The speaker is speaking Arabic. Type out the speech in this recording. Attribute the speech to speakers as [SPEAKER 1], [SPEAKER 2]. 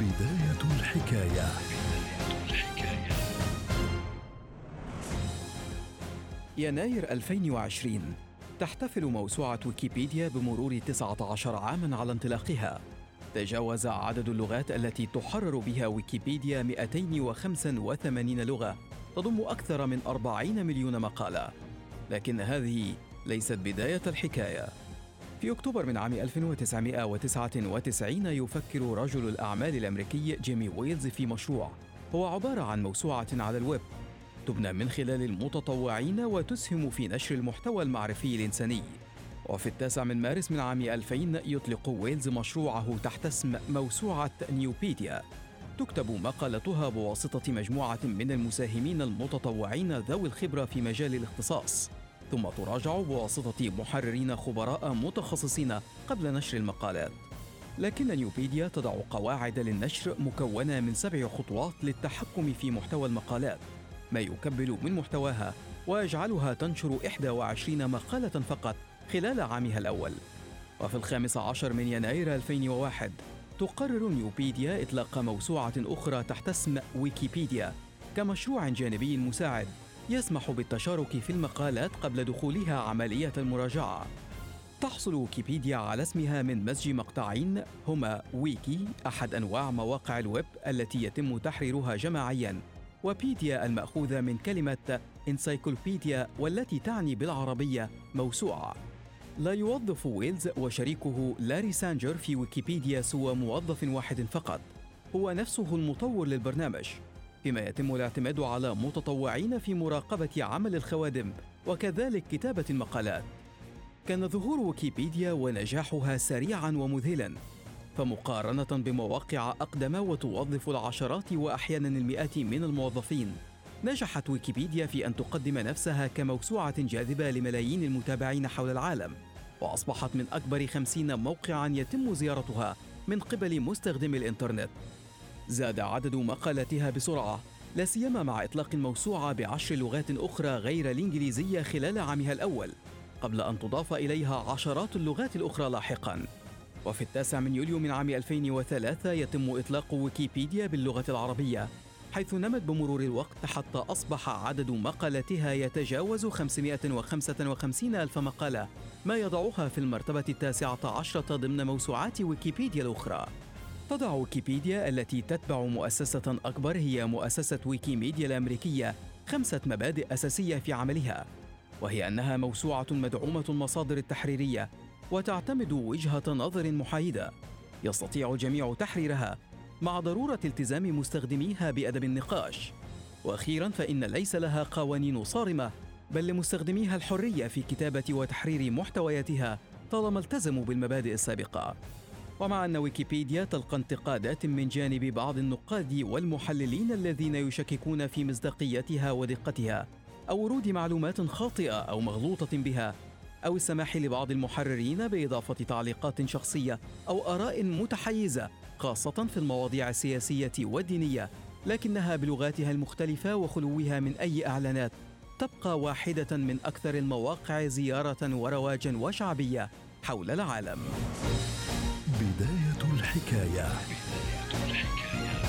[SPEAKER 1] بداية الحكاية. يناير 2020 تحتفل موسوعة ويكيبيديا بمرور 19 عاما على انطلاقها. تجاوز عدد اللغات التي تحرر بها ويكيبيديا 285 لغة تضم أكثر من 40 مليون مقالة. لكن هذه ليست بداية الحكاية. في أكتوبر من عام 1999 يفكر رجل الأعمال الأمريكي جيمي ويلز في مشروع. هو عبارة عن موسوعة على الويب. تبنى من خلال المتطوعين وتسهم في نشر المحتوى المعرفي الإنساني. وفي التاسع من مارس من عام 2000 يطلق ويلز مشروعه تحت اسم موسوعة نيوبيديا. تكتب مقالتها بواسطة مجموعة من المساهمين المتطوعين ذوي الخبرة في مجال الاختصاص. ثم تراجع بواسطة محررين خبراء متخصصين قبل نشر المقالات. لكن نيوبيديا تضع قواعد للنشر مكونة من سبع خطوات للتحكم في محتوى المقالات ما يكبل من محتواها ويجعلها تنشر 21 مقالة فقط خلال عامها الأول. وفي الخامس عشر من يناير 2001 تقرر نيوبيديا إطلاق موسوعة أخرى تحت اسم ويكيبيديا كمشروع جانبي مساعد. يسمح بالتشارك في المقالات قبل دخولها عملية المراجعة. تحصل ويكيبيديا على اسمها من مزج مقطعين هما ويكي أحد أنواع مواقع الويب التي يتم تحريرها جماعياً وبيديا المأخوذة من كلمة encyclopedia والتي تعني بالعربية موسوعة. لا يوظف ويلز وشريكه لاري سانجر في ويكيبيديا سوى موظف واحد فقط. هو نفسه المطور للبرنامج. فيما يتم الاعتماد على متطوعين في مراقبة عمل الخوادم وكذلك كتابة المقالات. كان ظهور ويكيبيديا ونجاحها سريعا ومذهلا فمقارنة بمواقع أقدم وتوظف العشرات وأحيانا المئات من الموظفين. نجحت ويكيبيديا في أن تقدم نفسها كموسوعة جاذبة لملايين المتابعين حول العالم وأصبحت من أكبر خمسين موقعا يتم زيارتها من قبل مستخدمي الإنترنت. زاد عدد مقالاتها بسرعة لا سيما مع إطلاق الموسوعة بعشر لغات أخرى غير الإنجليزية خلال عامها الأول قبل أن تضاف إليها عشرات اللغات الأخرى لاحقاً. وفي التاسع من يوليو من عام 2003 يتم إطلاق ويكيبيديا باللغة العربية حيث نمت بمرور الوقت حتى أصبح عدد مقالاتها يتجاوز 555 ألف مقالة ما يضعها في المرتبة التاسعة عشرة ضمن موسوعات ويكيبيديا الأخرى. تضع ويكيبيديا التي تتبع مؤسسة أكبر هي مؤسسة ويكيميديا الأمريكية خمسة مبادئ أساسية في عملها وهي أنها موسوعة مدعومة المصادر التحريرية وتعتمد وجهة نظر محايدة. يستطيع الجميع تحريرها مع ضرورة التزام مستخدميها بأدب النقاش. وأخيرا فإن ليس لها قوانين صارمة بل لمستخدميها الحرية في كتابة وتحرير محتوياتها طالما التزموا بالمبادئ السابقة. ومع أن ويكيبيديا تلقى انتقادات من جانب بعض النقاد والمحللين الذين يشككون في مصداقيتها ودقتها أو ورود معلومات خاطئة أو مغلوطة بها أو السماح لبعض المحررين بإضافة تعليقات شخصية أو آراء متحيزة خاصة في المواضيع السياسية والدينية لكنها بلغاتها المختلفة وخلوها من أي إعلانات تبقى واحدة من أكثر المواقع زيارة ورواجا وشعبية حول العالم. بداية الحكاية, بداية الحكاية.